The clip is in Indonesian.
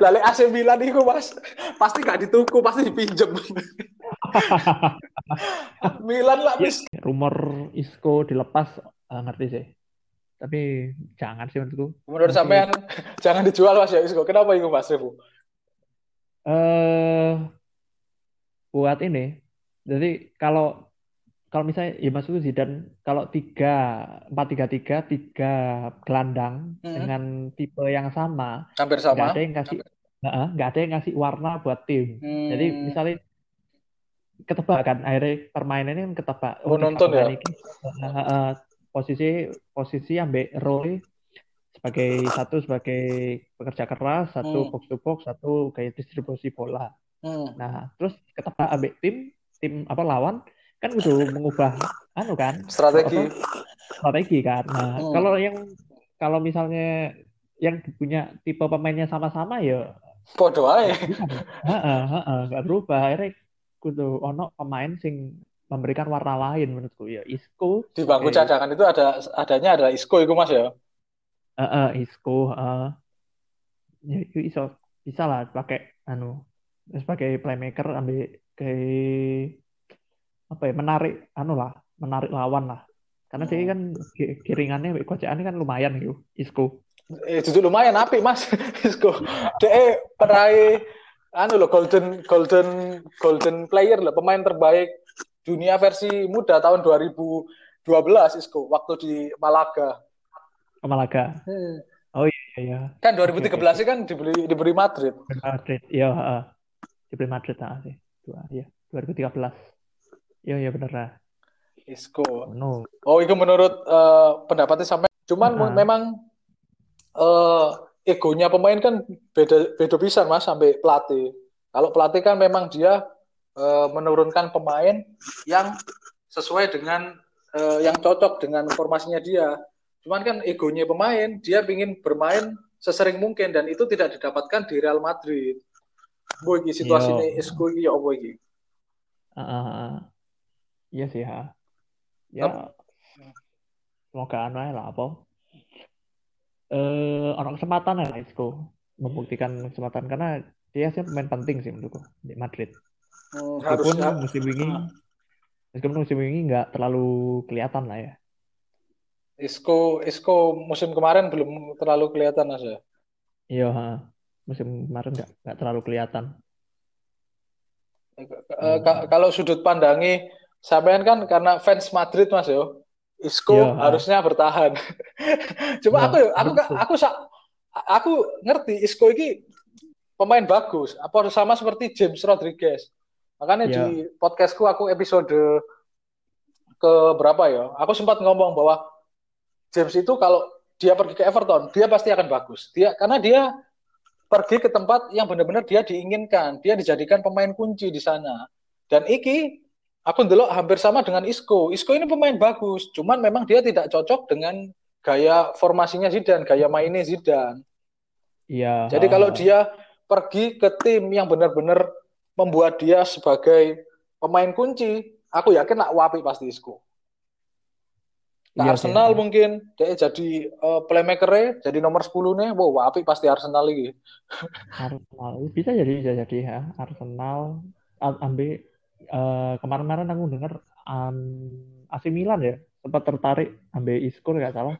Lalu AC Milan itu mas pasti gak dituku, pasti dipinjem. Milan lah Ya, mis. rumor Isco dilepas eh, ngerti sih. Tapi jangan sih menurutku. Menurut Masih sampean jangan dijual mas ya Isco. Kenapa itu mas Revo? eh buat ini. Jadi kalau kalau misalnya ya maksudku Zidane kalau tiga empat tiga tiga tiga gelandang Hmm, dengan tipe yang sama hampir nggak sama. ada yang kasih nggak ada yang ngasih warna buat tim. Jadi Hmm, misalnya ketebak kan akhirnya permainan ini kan ketebak oh nonton ya. ini eh, eh, posisi posisi ambek role sebagai satu sebagai pekerja keras satu Hmm, box to box satu kayak distribusi bola hmm. nah terus ketebak ambek tim tim apa lawan kan udah mengubah anu kan Strategi. strategi kan nah Hmm. kalau yang kalau misalnya yang punya tipe pemainnya sama-sama ya Podo aja. nggak. Heeh, heeh, berubah akhirnya kudu ono pemain sing memberikan warna lain menurutku ya Isco Di bangku sebagai cadangan itu ada adanya adalah Isco itu mas ya. eh eh, Isco eh, ya itu iso bisa lah pakai anu sebagai playmaker ambil kayak apa ya menarik anu lah menarik lawan lah karena dia Hmm. kan kiringannya kocakannya kan lumayan gitu Isco Eh, itu lumayan apik mas Isco. Dia peraih anu loh golden golden golden player loh pemain terbaik dunia versi muda tahun 2012 Isco waktu di Malaga. ke Malaga Hmm. oh iya iya Kan oke oke 2013 kan dibeli diberi Madrid. Madrid iya heeh. di Madrid ah sih dua ya 2013 iya iya bener lah Isco. no Oh, itu menurut eh, pendapatnya sampai cuman Heeh. memang eh egonya pemain kan beda beda bisa Mas sampai pelatih. Kalau pelatih kan memang dia eh, menurunkan pemain yang sesuai dengan eh, yang cocok dengan formasinya dia. Cuman kan egonya pemain, dia ingin bermain sesering mungkin dan itu tidak didapatkan di Real Madrid. Boy, iki situasi Iya. ini Isco iki ya apa iki? Heeh. Iya sih ha. Ya, semoga anu lah apa. Eh, orang kesempatan lah Isco membuktikan kesempatan karena dia sih pemain penting sih menurutku di Madrid. Hmm, Meskipun harusnya musim ini, ah, meskipun musim ini nggak terlalu kelihatan lah ya. Isco Isco musim kemarin belum terlalu kelihatan Mas ya. Iya, ha. Musim kemarin nggak nggak terlalu kelihatan. Eh, Hmm. ka- kalau sudut pandangi sampean kan karena fans Madrid Mas yo. Isco Iya, ha. harusnya bertahan. Cuma Iya, aku yo, aku aku sa- aku ngerti Isco ini pemain bagus. Apa sama seperti James Rodriguez. Makanya Iya, di podcastku aku episode ke berapa ya? Aku sempat ngomong bahwa James itu kalau dia pergi ke Everton, dia pasti akan bagus. Dia karena dia pergi ke tempat yang benar-benar dia diinginkan. Dia dijadikan pemain kunci di sana. Dan iki aku ndelok hampir sama dengan Isco. Isco ini pemain bagus, cuman memang dia tidak cocok dengan gaya formasinya Zidane, gaya mainnya Zidane. iya, Jadi kalau ha. dia pergi ke tim yang benar-benar membuat dia sebagai pemain kunci, aku yakin nak wapi pasti Isco. Nah, Iya Arsenal ha. mungkin dia jadi eh, playmaker jadi nomor 10 nih. Wow, wapi pasti Arsenal lagi. Arsenal bisa jadi bisa jadi ya Arsenal ambil eh, kemarin-kemarin aku dengar um, AC Milan ya sempat tertarik ambil Isco nggak salah